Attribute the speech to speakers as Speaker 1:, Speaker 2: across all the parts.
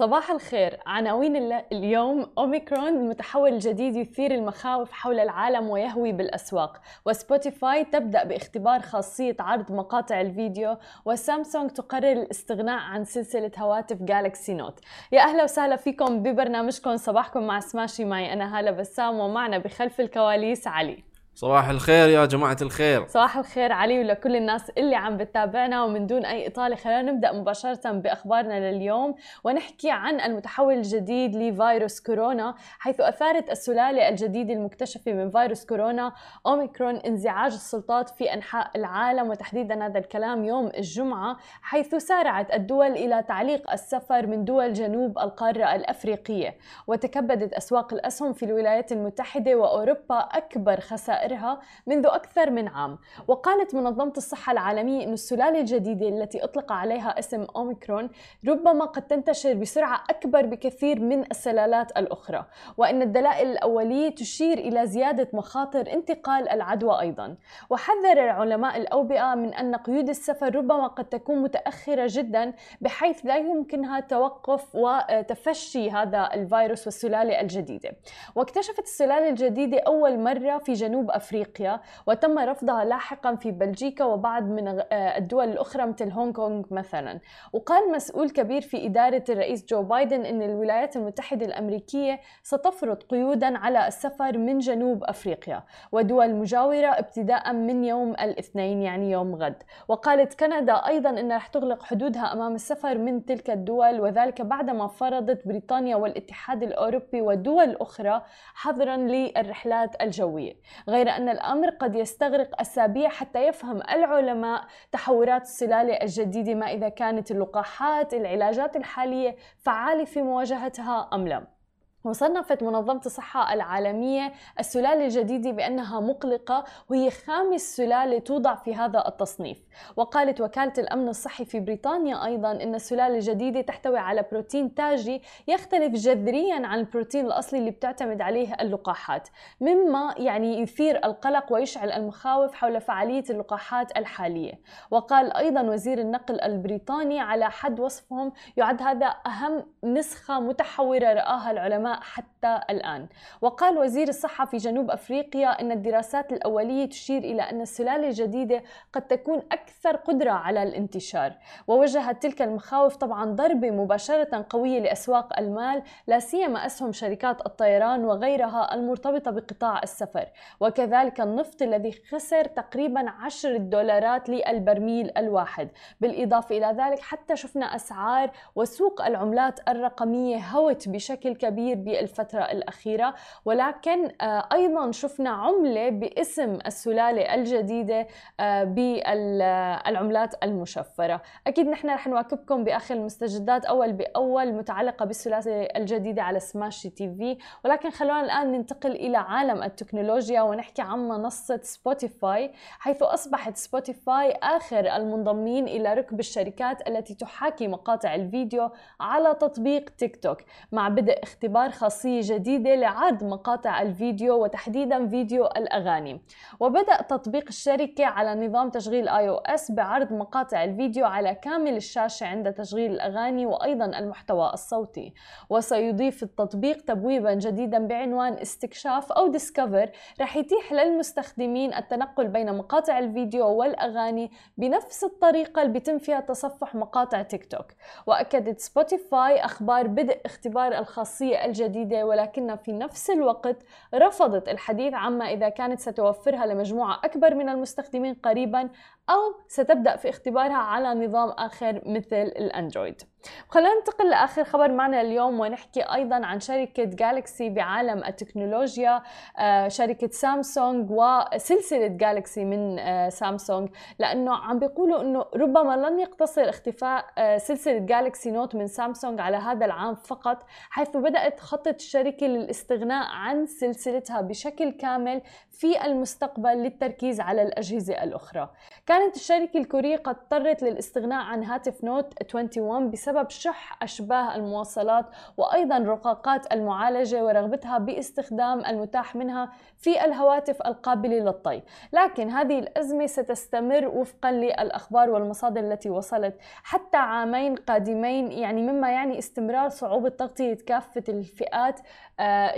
Speaker 1: صباح الخير. عناوين اليوم أوميكرون المتحور الجديد يثير المخاوف حول العالم ويهوي بالأسواق. وسبوتيفاي تبدأ باختبار خاصية عرض مقاطع الفيديو وسامسونج تقرر الاستغناء عن سلسلة هواتف جالكسي نوت يا أهلا وسهلا فيكم ببرنامجكم. صباحكم مع سماشي معي أنا هالة بسام ومعنا بخلف الكواليس علي.
Speaker 2: صباح الخير يا جماعة الخير.
Speaker 1: صباح الخير علي ولكل الناس اللي عم بتتابعنا ومن دون أي إطالة. خلينا نبدأ مباشرة بأخبارنا لليوم. ونحكي عن المتحول الجديد لفيروس كورونا حيث أثارت السلالة الجديدة المكتشفة من فيروس كورونا أوميكرون انزعاج السلطات في أنحاء العالم. وتحديدا هذا الكلام يوم الجمعة حيث سارعت الدول إلى تعليق السفر من دول جنوب القارة الأفريقية. وتكبدت أسواق الأسهم في الولايات المتحدة وأوروبا أكبر خسائر. خسائرها منذ أكثر من عام. وقالت منظمة الصحة العالمية أن السلالة الجديدة التي أطلق عليها اسم أوميكرون ربما قد تنتشر بسرعة أكبر بكثير من السلالات الأخرى وأن الدلائل الأولية تشير إلى زيادة مخاطر انتقال العدوى أيضا. وحذر علماء الأوبئة من أن قيود السفر ربما قد تكون متأخرة جدا بحيث لا يمكنها توقف وتفشي هذا الفيروس والسلالة الجديدة. واكتشفت السلالة الجديدة أول مرة في جنوب أفريقيا وتم رفضها لاحقا في بلجيكا وبعض من آه، الدول الأخرى مثل هونغ كونغ مثلا. وقال مسؤول كبير في إدارة الرئيس جو بايدن أن الولايات المتحدة الأمريكية ستفرض قيودا على السفر من جنوب أفريقيا ودول مجاورة ابتداء من يوم الاثنين يعني يوم غد. وقالت كندا أيضا أنها رح تغلق حدودها أمام السفر من تلك الدول وذلك بعدما فرضت بريطانيا والاتحاد الأوروبي ودول أخرى حظرا للرحلات الجوية. غير أن الأمر قد يستغرق أسابيع حتى يفهم العلماء تحورات السلالة الجديدة ما إذا كانت اللقاحات العلاجات الحالية فعالة في مواجهتها أم لا. وصنفت منظمة الصحة العالمية السلالة الجديدة بأنها مقلقة وهي خامس سلالة توضع في هذا التصنيف. وقالت وكالة الأمن الصحي في بريطانيا أيضا أن السلالة الجديدة تحتوي على بروتين تاجي يختلف جذريا عن البروتين الأصلي اللي بتعتمد عليه اللقاحات مما يعني يثير القلق ويشعل المخاوف حول فعالية اللقاحات الحالية. وقال أيضا وزير النقل البريطاني على حد وصفهم يعد هذا أهم نسخة متحورة رآها العلماء حتى الآن. وقال وزير الصحة في جنوب أفريقيا أن الدراسات الأولية تشير إلى أن السلالة الجديدة قد تكون أكثر قدرة على الانتشار. ووجهت تلك المخاوف طبعا ضربة مباشرة قوية لأسواق المال لا سيما أسهم شركات الطيران وغيرها المرتبطة بقطاع السفر. وكذلك النفط الذي خسر تقريبا 10 دولارات للبرميل الواحد. بالإضافة إلى ذلك حتى شفنا أسعار وسوق العملات الرقمية هوت بشكل كبير بالفترة الأخيرة. ولكن آه، أيضا شفنا عملة باسم السلالة الجديدة آه، بالعملات المشفرة. أكيد نحن رح نواكبكم بآخر المستجدات أول بأول متعلقة بالسلالة الجديدة على سماش تي في. ولكن خلونا الآن ننتقل إلى عالم التكنولوجيا ونحكي عن منصة سبوتيفاي حيث أصبحت سبوتيفاي آخر المنضمين إلى ركب الشركات التي تحاكي مقاطع الفيديو على تطبيق تيك توك. مع بدء اختبار خاصية جديدة لعرض مقاطع الفيديو وتحديدا فيديو الأغاني. وبدأ تطبيق الشركة على نظام تشغيل iOS بعرض مقاطع الفيديو على كامل الشاشة عند تشغيل الأغاني وأيضا المحتوى الصوتي. وسيضيف التطبيق تبويبا جديدا بعنوان استكشاف أو Discover رح يتيح للمستخدمين التنقل بين مقاطع الفيديو والأغاني بنفس الطريقة اللي بيتم فيها تصفح مقاطع تيك توك. وأكدت سبوتيفاي أخبار بدء اختبار الخاصية الجديدة جديدة ولكنها في نفس الوقت رفضت الحديث عما إذا كانت ستوفرها لمجموعة أكبر من المستخدمين قريبا أو ستبدأ في اختبارها على نظام آخر مثل الأندرويد. خلينا ننتقل لآخر خبر معنا اليوم ونحكي أيضا عن شركة جالكسي بعالم التكنولوجيا. آه، شركة سامسونج وسلسلة جالكسي من آه، سامسونج. لأنه عم بيقولوا إنه ربما لن يقتصر اختفاء آه، سلسلة جالكسي نوت من سامسونج على هذا العام فقط حيث بدأت خطة الشركة للاستغناء عن سلسلتها بشكل كامل في المستقبل للتركيز على الأجهزة الأخرى. كان كانت الشركة الكورية قد اضطرت للاستغناء عن هاتف نوت 21 بسبب شح أشباه المواصلات وأيضا رقاقات المعالجة ورغبتها باستخدام المتاح منها في الهواتف القابلة للطي. لكن هذه الأزمة ستستمر وفقا للأخبار والمصادر التي وصلت حتى عامين قادمين يعني مما يعني استمرار صعوبة تغطية كافة الفئات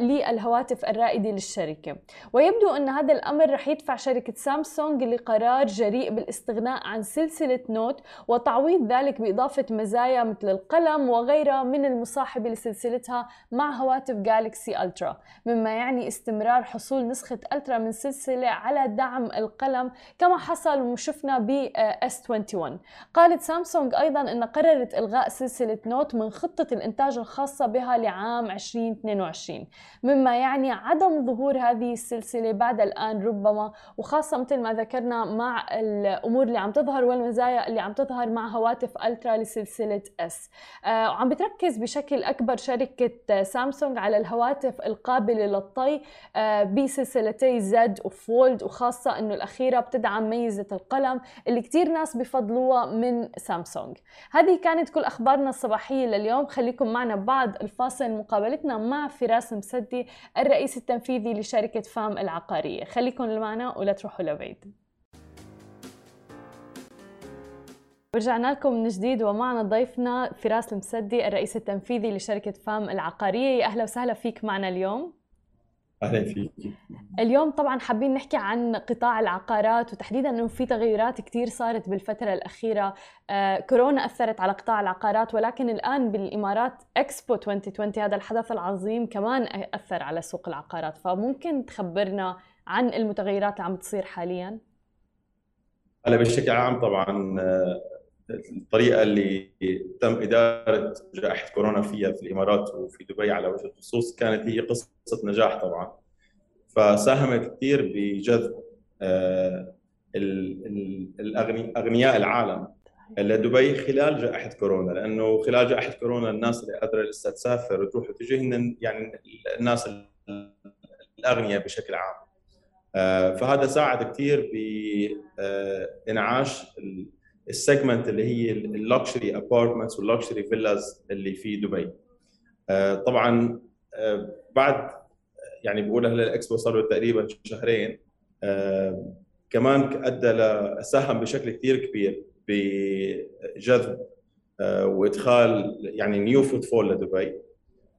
Speaker 1: للهواتف الرائدة للشركة. ويبدو أن هذا الأمر رح يدفع شركة سامسونج لقرار جريء بالاستغناء عن سلسلة نوت وتعويض ذلك بإضافة مزايا مثل القلم وغيرها من المصاحبة لسلسلتها مع هواتف جالكسي ألترا مما يعني استمرار حصول نسخة ألترا من سلسلة على دعم القلم كما حصل وشفنا ب S21. قالت سامسونج أيضا أن قررت إلغاء سلسلة نوت من خطة الإنتاج الخاصة بها لعام 2022 مما يعني عدم ظهور هذه السلسلة بعد الآن ربما وخاصة مثل ما ذكرنا مع الأمور اللي عم تظهر والمزايا اللي عم تظهر مع هواتف ألترا لسلسلة اس آه وعم بتركز بشكل أكبر شركة سامسونج على الهواتف القابلة للطي آه بسلسلتي زد وفولد وخاصة أنه الأخيرة بتدعم ميزة القلم اللي كتير ناس بفضلوها من سامسونج. هذه كانت كل أخبارنا الصباحية لليوم. خليكم معنا بعد الفاصل. مقابلتنا مع فراس مسدي الرئيس التنفيذي لشركة فام العقارية. خليكم معنا ولا تروحوا لبعيد. ورجعنا لكم من جديد ومعنا ضيفنا فراس المسدي الرئيس التنفيذي لشركة فام العقارية. يا أهلا وسهلا فيك معنا اليوم.
Speaker 3: أهلا فيك
Speaker 1: اليوم طبعا حابين نحكي عن قطاع العقارات وتحديدا إنه في تغيرات كثير صارت بالفترة الأخيرة. آه، كورونا أثرت على قطاع العقارات ولكن الآن بالإمارات إكسبو 2020 هذا الحدث العظيم كمان أثر على سوق العقارات. فممكن تخبرنا عن المتغيرات اللي عم تصير حاليا؟
Speaker 3: هلا بشكل عام طبعا آه، الطريقة اللي تم إدارة جائحة كورونا فيها في الإمارات وفي دبي على وجه الخصوص كانت هي قصة نجاح طبعا. فساهمت كثير بجذب آه، أغنياء العالم لدبي خلال جائحة كورونا لأنه خلال جائحة كورونا الناس اللي قادرة لسه تسافر وتروح وتجي هن يعني الناس الأغنياء بشكل عام. آه، فهذا ساعد كثير بانعاش ال segment اللي هي ال luxury apartments وال luxury villas اللي في دبي. آه، طبعا آه، بعد يعني بقول هلا الإكسبو صار له تقريبا شهرين. آه، كمان أدى ساهم بشكل كثير كبير بجذب وإدخال يعني new footfall لدبي.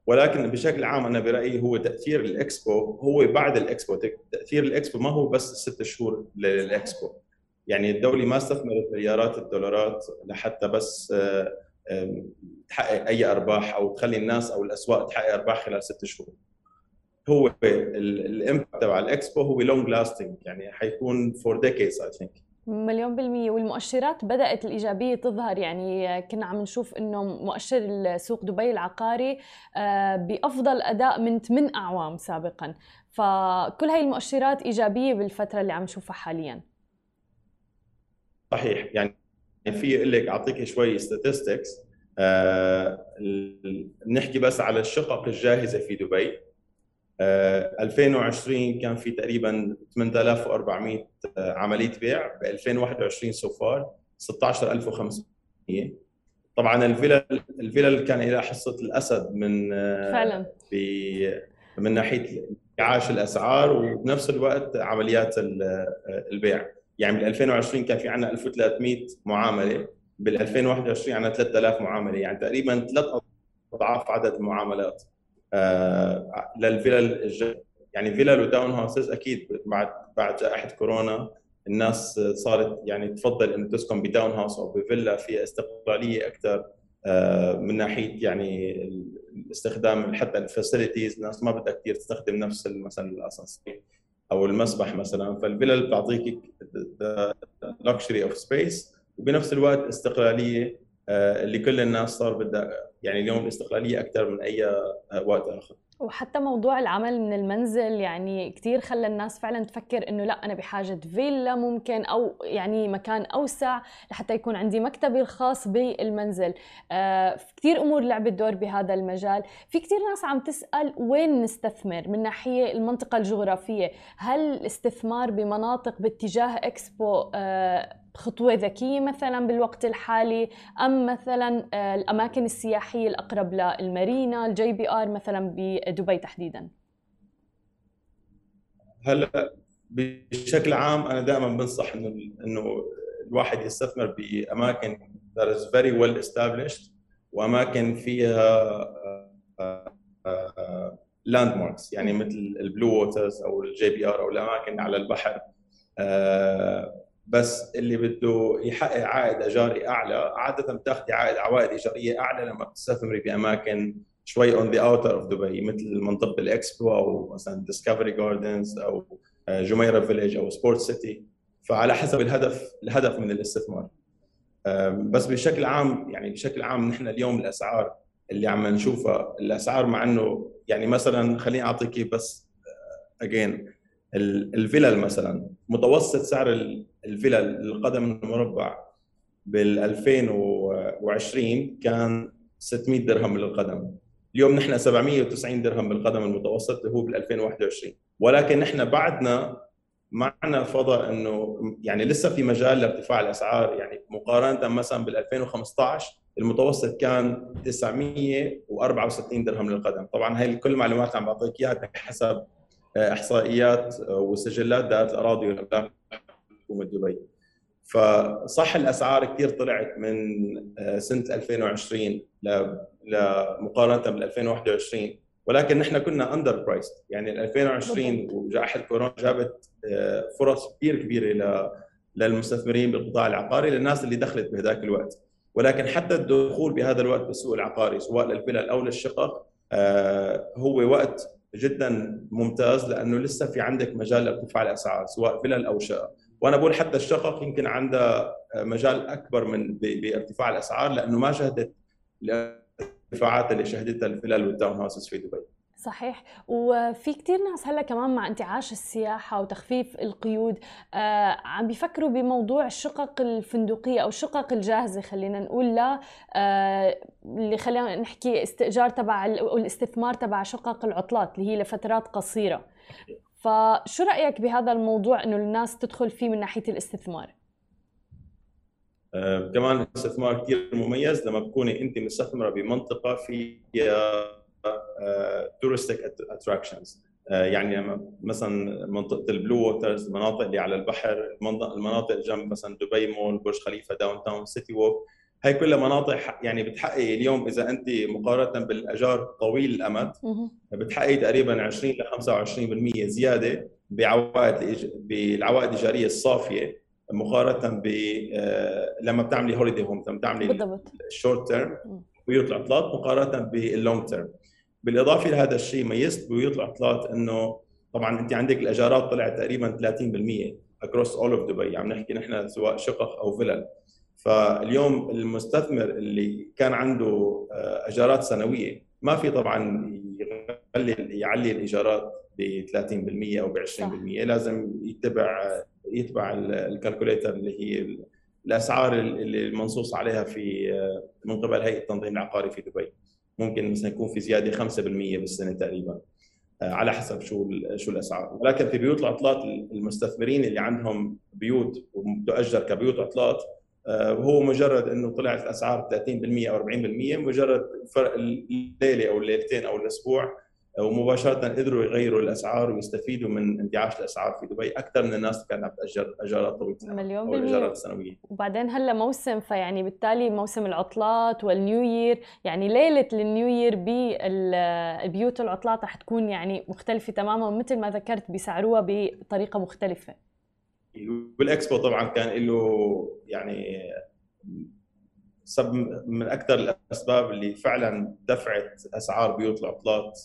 Speaker 3: ولكن بشكل عام أنا برأيي هو تأثير الإكسبو هو بعد الإكسبو تأثير الإكسبو ما هو بس ست شهور للإكسبو. يعني الدولة ما استثمرت مليارات الدولارات لحتى بس آه، تحقق أي أرباح أو تخلي الناس أو الأسواق تحقق أرباح خلال ست شهور. هو ال impact تبع الإكسبو هو long lasting يعني حيكون for decades I think
Speaker 1: مليون بالمية. والمؤشرات بدأت الإيجابية تظهر يعني كنا عم نشوف إنه مؤشر سوق دبي العقاري آه، بأفضل أداء من 8 أعوام سابقا. فكل هاي المؤشرات إيجابية بالفترة اللي عم نشوفها حالياً.
Speaker 3: صحيح. يعني في أقول لك أعطيك شوي statistics. آه نحكي بس على الشقق الجاهزة في دبي. آه 2020 كان في تقريبا 8400 عملية بيع. ب 2021 سو فار 16500 طبعا الفيلا الفيلا كان لها حصة الأسد من
Speaker 1: آه فعلا.
Speaker 3: من ناحية انتعاش الأسعار وبنفس الوقت عمليات البيع. يعني بال 2020 كان في عندنا 1300 معاملة بال 2021 عندنا 3000 معاملة يعني تقريبا ثلاث أضعاف عدد المعاملات آه للفلل يعني فيلل و townhouses أكيد بعد بعد جائحة كورونا الناس صارت يعني تفضل إنه تسكن ب townhouse أو بفيلا فيها استقلالية أكثر آه من ناحية يعني الاستخدام حتى ال facilities الناس ما بدها كثير تستخدم نفس مثلا الأسانسير. أو المسبح مثلا فالفلل بتعطيك luxury of space وبنفس الوقت استقلالية اللي كل الناس صار بدها يعني اليوم الاستقلالية أكثر من أي وقت آخر.
Speaker 1: وحتى موضوع العمل من المنزل يعني كثير خلى الناس فعلا تفكر إنه لا أنا بحاجة فيلا ممكن أو يعني مكان أوسع لحتى يكون عندي مكتبي الخاص بالمنزل. آه كثير أمور لعبت دور بهذا المجال. في كثير ناس عم تسأل وين نستثمر من ناحية المنطقة الجغرافية؟ هل الاستثمار بمناطق باتجاه إكسبو آه خطوة ذكية مثلا بالوقت الحالي أم مثلا آه، الأماكن السياحية الأقرب للمارينا الجي بي آر مثلا بدبي تحديدا.
Speaker 3: هلأ بشكل عام أنا دائما بنصح إنه إنه الواحد يستثمر بأماكن that is very well established وأماكن فيها landmarks يعني مثل البلو ووترز أو الجي بي آر أو الأماكن على البحر آه، بس اللي بده يحقق عائد ايجاري أعلى عادة بتاخذي عائد عوائد إيجارية أعلى لما بتستثمري باماكن شوي on the outer of دبي مثل منطقه الاكسبو أو مثلا ديسكفري جاردنز أو جميرة فيليج أو سبورت سيتي فعلى حسب الهدف الهدف من الاستثمار. بس بشكل عام يعني بشكل عام نحن اليوم الأسعار اللي عم نشوفها الأسعار مع إنه يعني مثلا خليني اعطيك بس اجين آه، الفلل مثلا. متوسط سعر الفلل القدم المربع بال 2020 كان 600 درهم للقدم. اليوم نحن 790 درهم بالقدم المتوسط اللي هو بال 2021 ولكن نحن بعدنا معنا فضاء إنه يعني لسه في مجال لارتفاع الأسعار. يعني مقارنة مثلا بال 2015 المتوسط كان 964 درهم للقدم. طبعا هاي كل المعلومات اللي عم بعطيك إياها بحسب إحصائيات وسجلات دائرة الاراضي والاملاك حكومه دبي فصح الأسعار كثير طلعت من آه، سنة 2020 لمقارنه بال 2021 ولكن نحن كنا under price يعني 2020 وجائحة كورونا جابت آه، فرص كثير كبيرة للمستثمرين بالقطاع العقاري للناس اللي دخلت بهذاك الوقت. ولكن حتى الدخول بهذا الوقت بالسوق العقاري سواء للفلل أو للشقق آه، هو وقت جدا ممتاز لأنه لسه في عندك مجال لارتفاع الأسعار سواء فلل أو شقق وأنا بقول حتى الشقق يمكن عندها مجال أكبر من بارتفاع الأسعار لأنه ما شهدت الارتفاعات اللي شهدتها الفلل والتاون هاوسز في دبي.
Speaker 1: صحيح. وفي كتير ناس هلأ كمان مع انتعاش السياحة وتخفيف القيود آه عم بيفكروا بموضوع الشقق الفندقية أو الشقق الجاهزة خلينا نقول لا آه اللي خلينا نحكي استئجار تبع الاستثمار تبع شقق العطلات اللي هي لفترات قصيرة. فشو رأيك بهذا الموضوع إنه الناس تدخل فيه من ناحية الاستثمار؟
Speaker 3: آه كمان الاستثمار كثير مميز لما تكوني انت مستثمرة بمنطقة فيها touristic attractions يعني مثلا منطقة البلو ووترز المناطق اللي على البحر المناطق جنب مثلا دبي مول برج خليفة داون تاون سيتي ووك هي كلها مناطق يعني بتحققي اليوم إذا أنت مقارنة بالأجار طويل الأمد بتحققي تقريبا 20 ل 25% زيادة بعوائد بالعوائد الايجاريه الصافية مقارنة ب آه، لما بتعملي holiday home لما بتعملي ال short term بيوت العطلات مقارنة بال long term بالإضافة لهذا الشيء ميزت بيوت العطلات إنه طبعا أنت عندك الأجارات طلعت تقريبا 30% across all of دبي عم نحكي نحن سواء شقق أو فلل. فاليوم المستثمر اللي كان عنده آه، أجارات سنوية ما في طبعا يغلي يعلي الإيجارات ب 30% أو ب 20% لازم يتبع يتبع ال calculator اللي هي الأسعار اللي المنصوص عليها في آه، من قبل هيئة التنظيم العقاري في دبي. ممكن مثلا يكون في زيادة 5% بالسنة تقريبا آه، على حسب شو شو الأسعار. ولكن في بيوت العطلات المستثمرين اللي عندهم بيوت وتؤجر كبيوت عطلات آه، مجرد إنه طلعت الأسعار 30% أو 40% مجرد فرق الليلة أو الليلتين أو الأسبوع ومباشرة قدروا يغيروا الأسعار ويستفيدوا من انتعاش الأسعار في دبي. أكثر من الناس اللي كانت تأجر اجارات طويله
Speaker 1: مليون بالمية. الأجارات السنوية. وبعدين هلا موسم فيعني بالتالي موسم العطلات والنيو يير يعني ليلة النيو يير ببيوت العطلات رح تكون يعني مختلفة تماما مثل ما ذكرت بيسعروها بطريقة مختلفة.
Speaker 3: والإكسبو طبعا كان له يعني سب من أكثر الأسباب اللي فعلا دفعت أسعار بيوت العطلات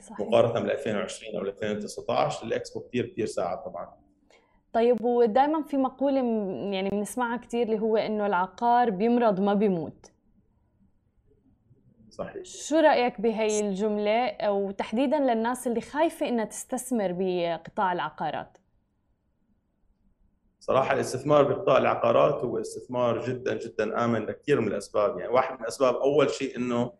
Speaker 3: صحيح. مقارنة بال 2020 أو 2019 الاكسبو كثير كثير ساعد طبعا.
Speaker 1: طيب ودائما في مقولة يعني بنسمعها كثير اللي هو إنه العقار بيمرض ما بيموت.
Speaker 3: صحيح.
Speaker 1: شو رأيك بهي الجملة؟ وتحديدا للناس اللي خايفة إنها تستثمر بقطاع العقارات.
Speaker 3: صراحة الاستثمار بقطاع العقارات هو استثمار جدا جدا آمن لكثير من الأسباب. يعني واحد من الأسباب أول شيء إنه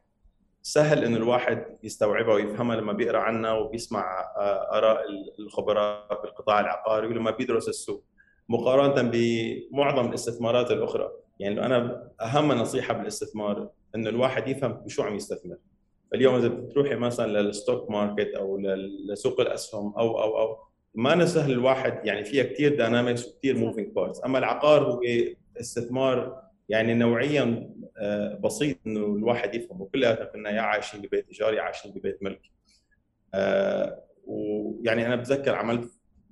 Speaker 3: سهل إنه الواحد يستوعبها ويفهمها لما بيقرأ عنها وبيسمع آه، آراء الخبراء بالقطاع العقاري ولما بيدرس السوق. مقارنة بمعظم الاستثمارات الأخرى. يعني أنا أهم نصيحة بالاستثمار إنه الواحد يفهم بشو عم يستثمر. اليوم إذا بتروحي مثلا للستوك ماركت أو لسوق الأسهم أو أو أو ما سهل الواحد يعني فيها كثير dynamics وكثير moving parts أما العقار هو استثمار يعني نوعيا آه، بسيط إنه الواحد يفهمه كلياتنا كنا يا عايشين ببيت ايجار يا عايشين ببيت ملك آه، ويعني أنا بتذكر عملت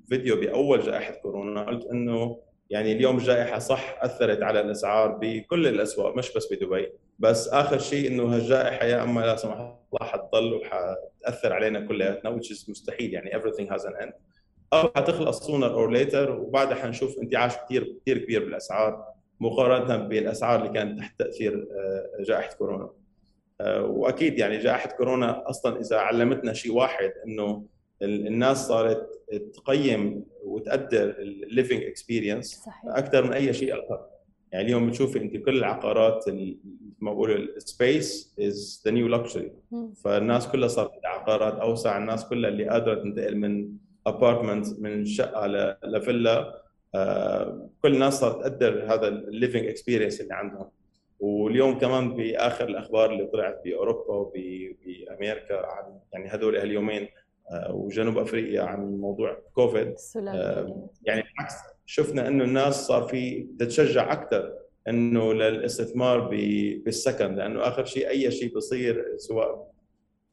Speaker 3: فيديو بأول جائحة كورونا. قلت إنه يعني اليوم الجائحة صح أثرت على الأسعار بكل الأسواق مش بس بدبي. بس آخر شيء إنه هالجائحة يا أما لا سمح الله حتضل وحتأثر علينا كلياتنا which مستحيل. يعني everything has an end. أو حتخلص sooner or later وبعدها حنشوف انتعاش كثير كثير كبير بالأسعار. مقارنة بالأسعار اللي كانت تحت تأثير آه، جائحة كورونا. آه، وأكيد يعني جائحة كورونا أصلا إذا علمتنا شيء واحد إنه الناس صارت تقيم وتقدر ال living experience أكثر من أي شيء آخر. يعني اليوم بتشوفي أنت كل العقارات ما بقول ال space is the new luxury فالناس كلها صارت عقارات أوسع الناس كلها اللي قادرة تنتقل من apartment من شقة لفيلا كل الناس صارت تقدر هذا ال living experience اللي عندهم. واليوم كمان بآخر الأخبار اللي طلعت بأوروبا وبامريكا عن يعني هذول هاليومين آه، وجنوب أفريقيا عن موضوع كوفيد. آه، يعني بالعكس شفنا إنه الناس صار في تتشجع أكثر إنه للاستثمار بالسكن لأنه آخر شيء أي شيء بصير سواء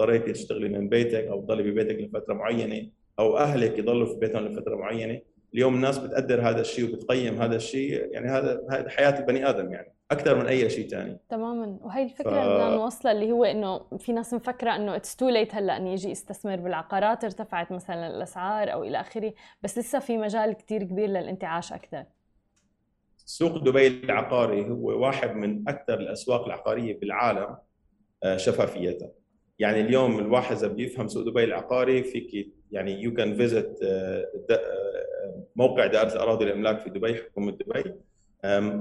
Speaker 3: اضطريتي تشتغلي من بيتك أو تضلي ببيتك لفترة معينة أو أهلك يضلوا في بيتهم لفترة معينة اليوم الناس بتقدر هذا الشيء وبتقيم هذا الشيء يعني هذا هذه حياة البني آدم يعني أكثر من أي شيء ثاني
Speaker 1: تماما. وهي الفكرة ف... اللي بدنا نوصلها اللي هو إنه في ناس مفكرة إنه it's too late هلأ انه يجي يستثمر بالعقارات ارتفعت مثلا الأسعار أو إلى آخره بس لسه في مجال كثير كبير للانتعاش أكثر.
Speaker 3: سوق دبي العقاري هو واحد من أكثر الأسواق العقارية بالعالم آه، شفافيه يعني اليوم الواحد إذا بيفهم سوق دبي العقاري فيك يعني you can visit موقع دائره الاراضي الإملاك في دبي حكومة دبي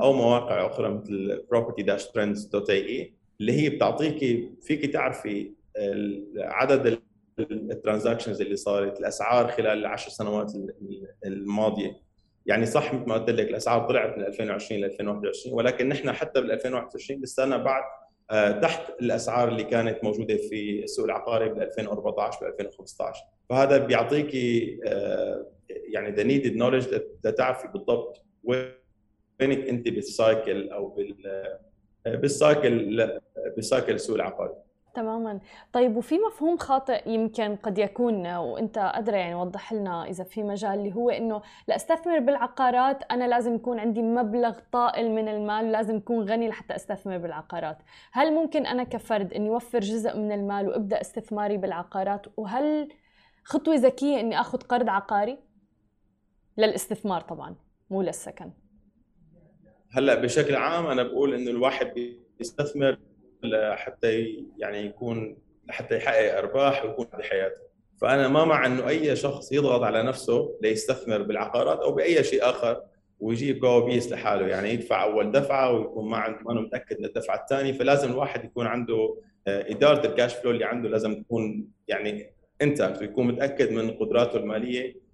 Speaker 3: أو مواقع أخرى مثل property-trends.ae اللي هي بتعطيك فيك تعرفي عدد ال transactions اللي صارت الأسعار خلال العشر سنوات الماضية. يعني صح مثل ما قلت لك الأسعار طلعت من 2020 ل 2021 ولكن نحن حتى بال 2021 لسه بعد آه، تحت الأسعار اللي كانت موجودة في السوق العقاري بال 2014 بال 2015 فهذا بيعطيك آه، يعني the needed knowledge لتعرفي بالضبط وينك أنت بال cycle أو بال آه، بال cycle بال cycle السوق العقاري
Speaker 1: تماما. طيب وفي مفهوم خاطئ يمكن قد يكون وأنت ادرى يعني وضح لنا إذا في مجال اللي هو إنه لاستثمر بالعقارات أنا لازم يكون عندي مبلغ طائل من المال لازم اكون غني لحتى أستثمر بالعقارات. هل ممكن أنا كفرد إني أوفر جزء من المال وأبدأ استثماري بالعقارات؟ وهل خطوة ذكية إني آخذ قرض عقاري؟ للاستثمار طبعا مو للسكن.
Speaker 3: هلأ بشكل عام أنا بقول إنه الواحد بيستثمر لحتى يعني يكون لحتى يحقق أرباح ويكون بحياته فأنا ما مع إنه أي شخص يضغط على نفسه ليستثمر بالعقارات أو بأي شيء آخر ويجيب كوابيس لحاله يعني يدفع أول دفعة ويكون ما عنده ما متأكد للدفعه الثانية. فلازم الواحد يكون عنده آه، إدارة ال cash flow اللي عنده لازم تكون يعني انت ويكون متأكد من قدراته المالية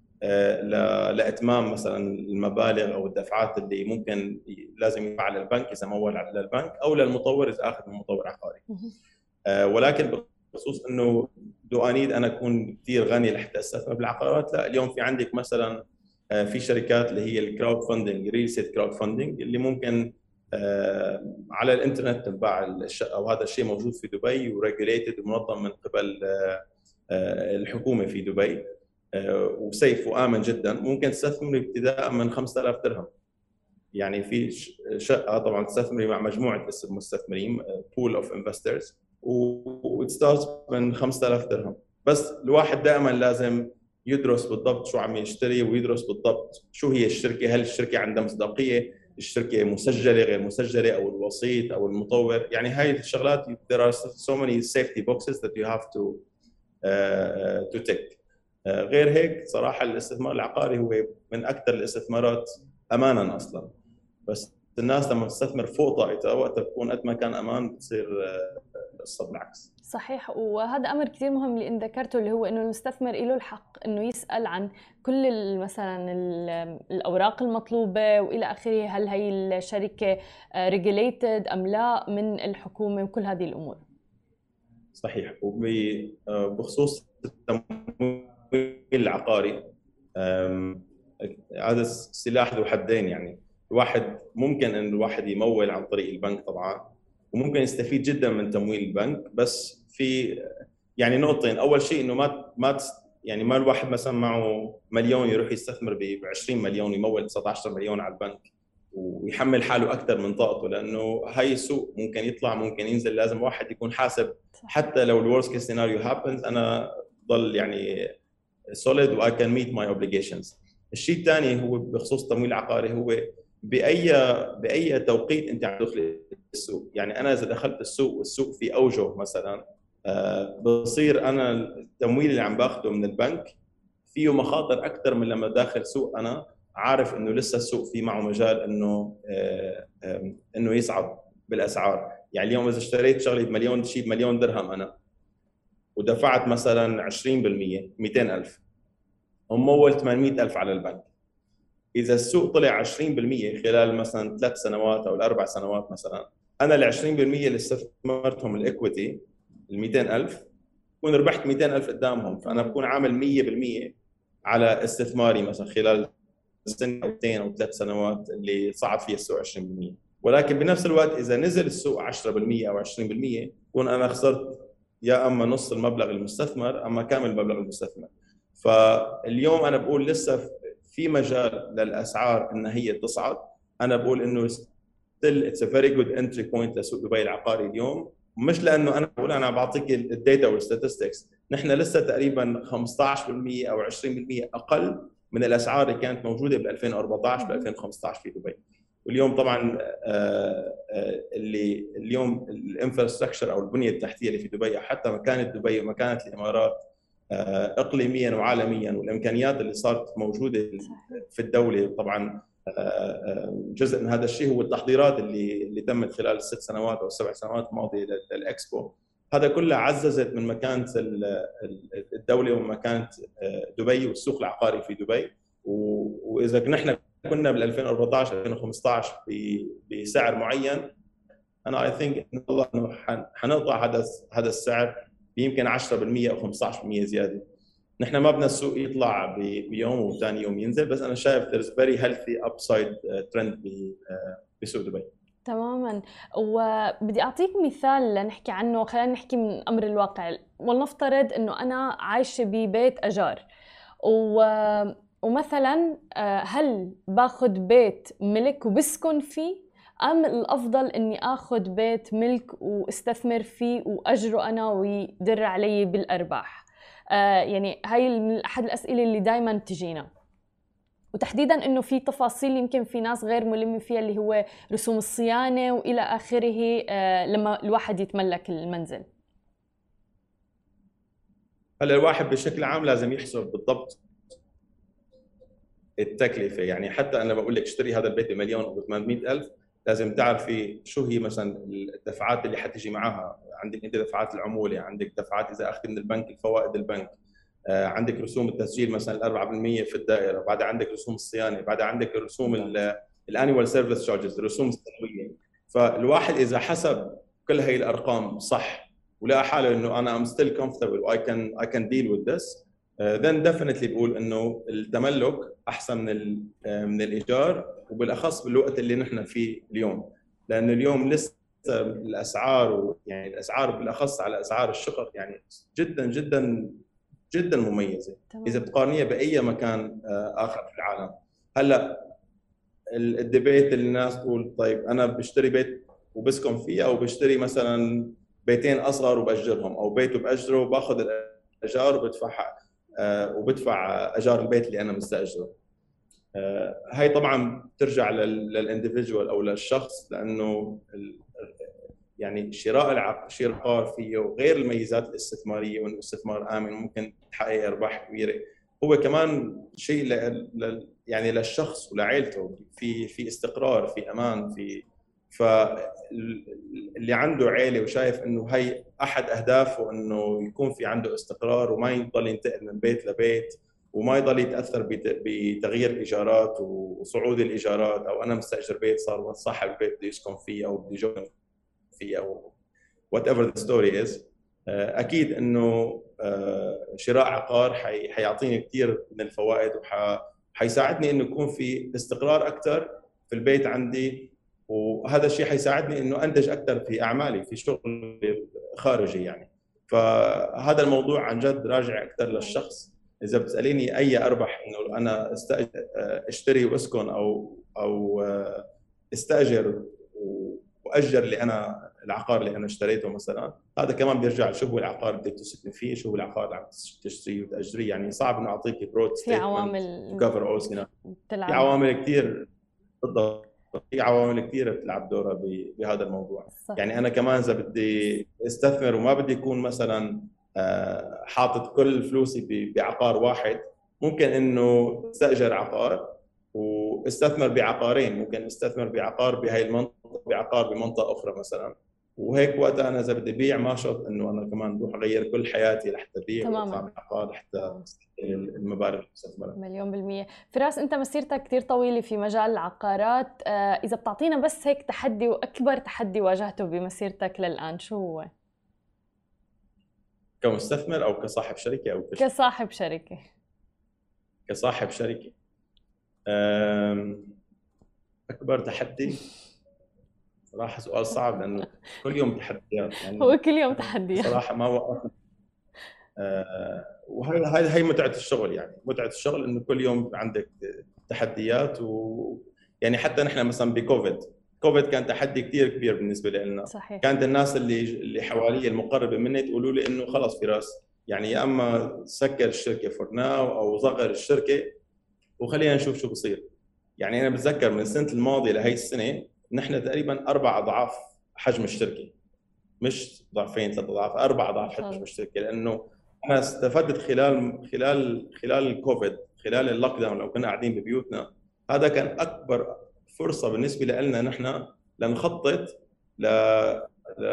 Speaker 3: لإتمام مثلا المبالغ أو الدفعات اللي ممكن لازم يدفع للبنك إذا مول على البنك أو للمطور إذا أخذ من مطور عقاري. آه، ولكن بخصوص إنه do I need أنا أكون كثير غني لحتى أستثمر بالعقارات لا اليوم في عندك مثلا آه، في شركات اللي هي ال crowdfunding real estate crowdfunding اللي ممكن على الإنترنت تنباع الشقه وهذا الشيء موجود في دبي و regulated ومنظم من قبل الحكومة في دبي آه، و safe وآمن جدا ممكن تستثمري ابتداء من 5000 درهم. يعني في شقة طبعا تستثمري مع مجموعة مستثمرين pool of investors وت start من 5000 درهم. بس الواحد دائما لازم يدرس بالضبط شو عم يشتري ويدرس بالضبط شو هي الشركة هل الشركة عندها مصداقية الشركة مسجلة غير مسجلة أو الوسيط أو المطور. يعني هاي الشغلات there are so many safety boxes that you have to uh, to آه، غير هيك صراحة الاستثمار العقاري هو من أكثر الاستثمارات امانا أصلا. بس الناس لما تستثمر فوق طاقتها وقتها بتكون قد ما كان أمان بتصير آه، القصة بالعكس
Speaker 1: صحيح وهذا أمر كثير مهم اللي انت ذكرته اللي هو إنه المستثمر له الحق إنه يسأل عن كل مثلا الأوراق المطلوبة وإلى آخره هل هي الشركة ريجوليتد أم لا من الحكومة وكل هذه الأمور.
Speaker 3: صحيح وبخصوص التمويل العقاري هذا سلاح ذو حدين يعني. الواحد ممكن إن الواحد يمول عن طريق البنك طبعا وممكن يستفيد جدا من تمويل البنك بس في يعني نقطتين. أول شيء إنه ما ما يعني ما الواحد مثلا معه مليون يروح يستثمر ب 20 مليون يمول 19 مليون على البنك ويحمل حاله أكثر من طاقته لأنه هاي السوق ممكن يطلع ممكن ينزل لازم واحد يكون حاسب. حتى لو ال worst case scenario happens أنا ضل يعني solid و I can meet my obligations الشيء الثاني هو بخصوص التمويل العقاري هو بأي بأي توقيت أنت عم تدخل السوق. يعني أنا إذا دخلت السوق والسوق في أوجه مثلا آه، بصير أنا التمويل اللي عم باخذه من البنك فيه مخاطر أكثر من لما داخل سوق أنا عارف إنه لسه السوق في معه مجال إنه آه، إنه يصعد بالأسعار. يعني اليوم إذا اشتريت شغلة بمليون شيء بمليون درهم أنا ودفعت مثلا 20% 200000 ومول 800000 على البنك. إذا السوق طلع 20% خلال مثلا ثلاث سنوات أو الأربع سنوات مثلا أنا ال 20% اللي استثمرتهم الايكويتي ال 200000 بكون ربحت 200000 قدامهم فأنا بكون عامل 100% على استثماري مثلا خلال سنة أو اثنين أو ثلاث سنوات اللي صعد فيها السوق 20% ولكن بنفس الوقت إذا نزل السوق 10% أو 20% بكون أنا خسرت يا أما نص المبلغ المستثمر أما كامل مبلغ المستثمر. فاليوم أنا بقول لسه في مجال للأسعار إن هي تصعد. أنا بقول إنه still it's a very good entry point لسوق دبي العقاري اليوم. مش لأنه أنا بقول أنا بعطيك ال data وال statistics نحن لسه تقريبا 15% أو 20% أقل من الأسعار اللي كانت موجودة ب 2014 ب 2015 في دبي. واليوم طبعا آه، آه، اللي اليوم الانفراستراكشر أو البنية التحتية اللي في دبي حتى مكانة دبي ومكانة الإمارات اقليميا وعالميا والإمكانيات اللي صارت موجودة في الدولة. طبعا جزء من هذا الشيء هو التحضيرات اللي اللي تمت خلال الست سنوات أو السبع سنوات الماضية للإكسبو. هذا كله عززت من مكانة الدولة ومكانه دبي والسوق العقاري في دبي. وإذا نحن كنا بال 2014 2015 بسعر معين أنا اي ثينك إن الله إنه حنقطع هذا هذا السعر بيمكن 10% أو 15% زيادة. نحن ما بدنا السوق يطلع بيوم وثاني يوم ينزل بس أنا شايف there's very healthy upside trend بسوق دبي.
Speaker 1: تماما. وبدي أعطيك مثال لنحكي عنه خلينا نحكي من أمر الواقع. ولنفترض إنه أنا عايشة ببيت أجار. و ومثلا آه، هل باخذ بيت ملك وبسكن فيه؟ أم الأفضل إني آخذ بيت ملك وأستثمر فيه وأجره أنا ويدر علي بالأرباح. آه، يعني هاي من أحد الأسئلة اللي دائما تجينا وتحديدا إنه في تفاصيل يمكن في ناس غير ملمة فيها اللي هو رسوم الصيانة وإلى آخره آه، لما الواحد يتملك المنزل.
Speaker 3: هلا الواحد بشكل عام لازم يحسب بالضبط التكلفة. يعني حتى أنا بقول لك اشتري هذا البيت بمليون ب 800000 لازم تعرفي شو هي مثلا الدفعات اللي حتيجي معها عندك أنت دفعات العمولة عندك دفعات إذا أخذت من البنك الفوائد البنك. آه، عندك رسوم التسجيل مثلا 4% في الدائرة بعدها عندك رسوم الصيانة بعدها عندك رسوم ال annual service charges الرسوم السنويه فالواحد إذا حسب كل هي الأرقام صح ولقى حاله إنه أنا am still comfortable و I can I can deal with this then definitely بقول إنه التملك أحسن من آه، من الإيجار وبالأخص بالوقت اللي نحن فيه اليوم. لأن اليوم لسه الأسعار يعني الأسعار بالأخص على أسعار الشقق يعني جدا جدا جدا مميزة. طبعا. إذا بتقارنيها بأي مكان آه، آخر في العالم. هلأ الديبيت اللي الناس تقول طيب أنا بشتري بيت وبسكن فيه أو بشتري مثلا بيتين أصغر وبأجرهم أو بيت وبأجره وباخذ الأجار وبدفع آه، وبدفع أجار البيت اللي أنا مستأجره. آه، هاي طبعا بترجع للاندفجوال أو للشخص لأنه يعني شراء العقار فيه غير الميزات الاستثمارية وانه الاستثمار امن ممكن تحقق أرباح كبيرة. هو كمان شيء ل... يعني للشخص ولعائلته في في استقرار في أمان في فاللي عنده عيلة وشايف إنه هي أحد أهدافه إنه يكون في عنده استقرار وما يضل ينتقل من بيت لبيت وما يضل يتأثر بتغيير ايجارات وصعود الإيجارات أو أنا مستأجر بيت صار صاحب البيت بده يسكن فيه أو بده يجون فيه أو whatever the story is أكيد إنه آه، شراء عقار حيعطيني كثير من الفوائد وحيساعدني إنه يكون في استقرار أكثر في البيت عندي وهذا الشيء حيساعدني إنه أنتج أكثر في أعمالي في شغل خارجي يعني. فهذا الموضوع عن جد راجع أكثر للشخص. إذا بتسأليني أي أربح إنه أنا أشتري وأسكن أو أو أستأجر وأجر اللي أنا العقار اللي أنا اشتريته مثلا هذا كمان بيرجع شو هو العقار اللي بدك تسكن فيه شو هو العقار اللي عم تشتريه وتأجريه. يعني صعب إنه اعطيك برود
Speaker 1: في عوامل
Speaker 3: كفر اول في عوامل كثير بالضبط في عوامل كثيرة بتلعب دورها بهذا الموضوع. صح. يعني أنا كمان إذا بدي أستثمر وما بدي يكون مثلا آه، حاطط كل فلوسي بعقار واحد ممكن إنه أستأجر عقار وأستثمر بعقارين. ممكن أستثمر بعقار بهي المنطقة بعقار بمنطقة أخرى مثلا. وهيك وقتها أنا إذا بدي بيع ما شرط إنه أنا كمان بروح أغير كل حياتي لحتى بيع
Speaker 1: تماما.
Speaker 3: عقار لحتى المبالغ
Speaker 1: مليون بالمية. فراس أنت مسيرتك كثير طويلة في مجال العقارات. آه، إذا بتعطينا بس هيك تحدي وأكبر تحدي واجهته بمسيرتك للآن شو هو؟
Speaker 3: كمستثمر أو كصاحب شركة أو
Speaker 1: كش... كصاحب شركة.
Speaker 3: كصاحب شركة. أكبر تحدي. صراحة سؤال صعب لأنه كل يوم تحديات
Speaker 1: يعني هو كل يوم تحديات.
Speaker 3: صراحة ما وقفنا أه وهي هاي هي متعة الشغل يعني متعة الشغل إنه كل يوم عندك تحديات و يعني حتى نحن مثلا بكوفيد كوفيد كان تحدي كثير كبير بالنسبة لنا.
Speaker 1: صحيح.
Speaker 3: كانت الناس اللي اللي حوالي المقربة مني تقولوا لي إنه خلص فراس يعني يا أما سكر الشركة for now أو صغر الشركة وخلينا نشوف شو بصير. يعني أنا بتذكر من السنة الماضية لهي السنة نحن تقريبا أربع أضعاف حجم الشركة. مش ضعفين ثلاث أضعاف أربع أضعاف حجم الشركة. لأنه أنا استفدت خلال خلال خلال الكوفيد خلال ال lockdown لو كنا قاعدين ببيوتنا هذا كان أكبر فرصة بالنسبة لنا نحن لنخطط ل... ل...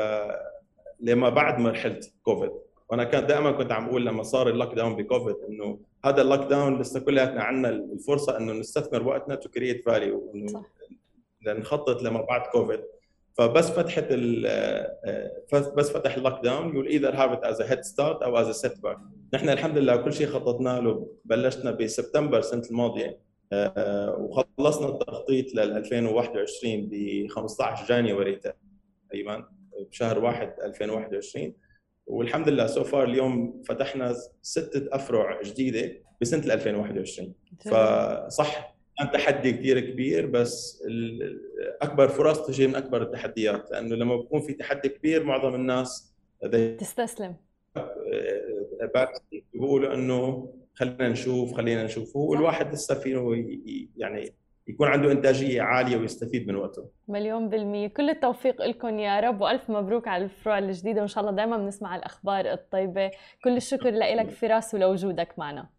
Speaker 3: لما بعد مرحله كوفيد. وأنا كان دائما كنت عم أقول لما صار ال lockdown ب COVID إنه هذا ال lockdown لسه كلياتنا عندنا الفرصة إنه نستثمر وقتنا to create value إنه لنخطط لما بعد كوفيد فبس فتحت بس فتح ال lockdown يقول either have it as head start أو as setback نحن الحمد لله كل شيء خططنا له بلشنا بسبتمبر السنة الماضية آه، وخلصنا التخطيط لل 2021 ب 15 January تقريبا بشهر 1 2021 والحمد لله سو فار اليوم فتحنا ستة أفرع جديدة بسنة 2021 فصح كان تحدي كثير كبير بس أكبر فرص تجي من أكبر التحديات لأنه لما بكون في تحدي كبير معظم الناس
Speaker 1: تستسلم.
Speaker 3: بيقولوا إنه خلينا نشوف خلينا نشوف. هو الواحد لسه فيه يعني يكون عنده إنتاجية عالية ويستفيد من وقته.
Speaker 1: مليون بالمية. كل التوفيق لكم يا رب وألف مبروك على الفروع الجديدة وإن شاء الله دائما بنسمع الأخبار الطيبة. كل الشكر لك فراس ولوجودك معنا.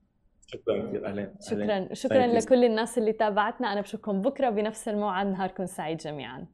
Speaker 3: شكرا كثير اهلين
Speaker 1: شكرا شكرا لكل الناس اللي تابعتنا. أنا بشوفكم بكرة بنفس الموعد. نهاركم سعيد جميعا.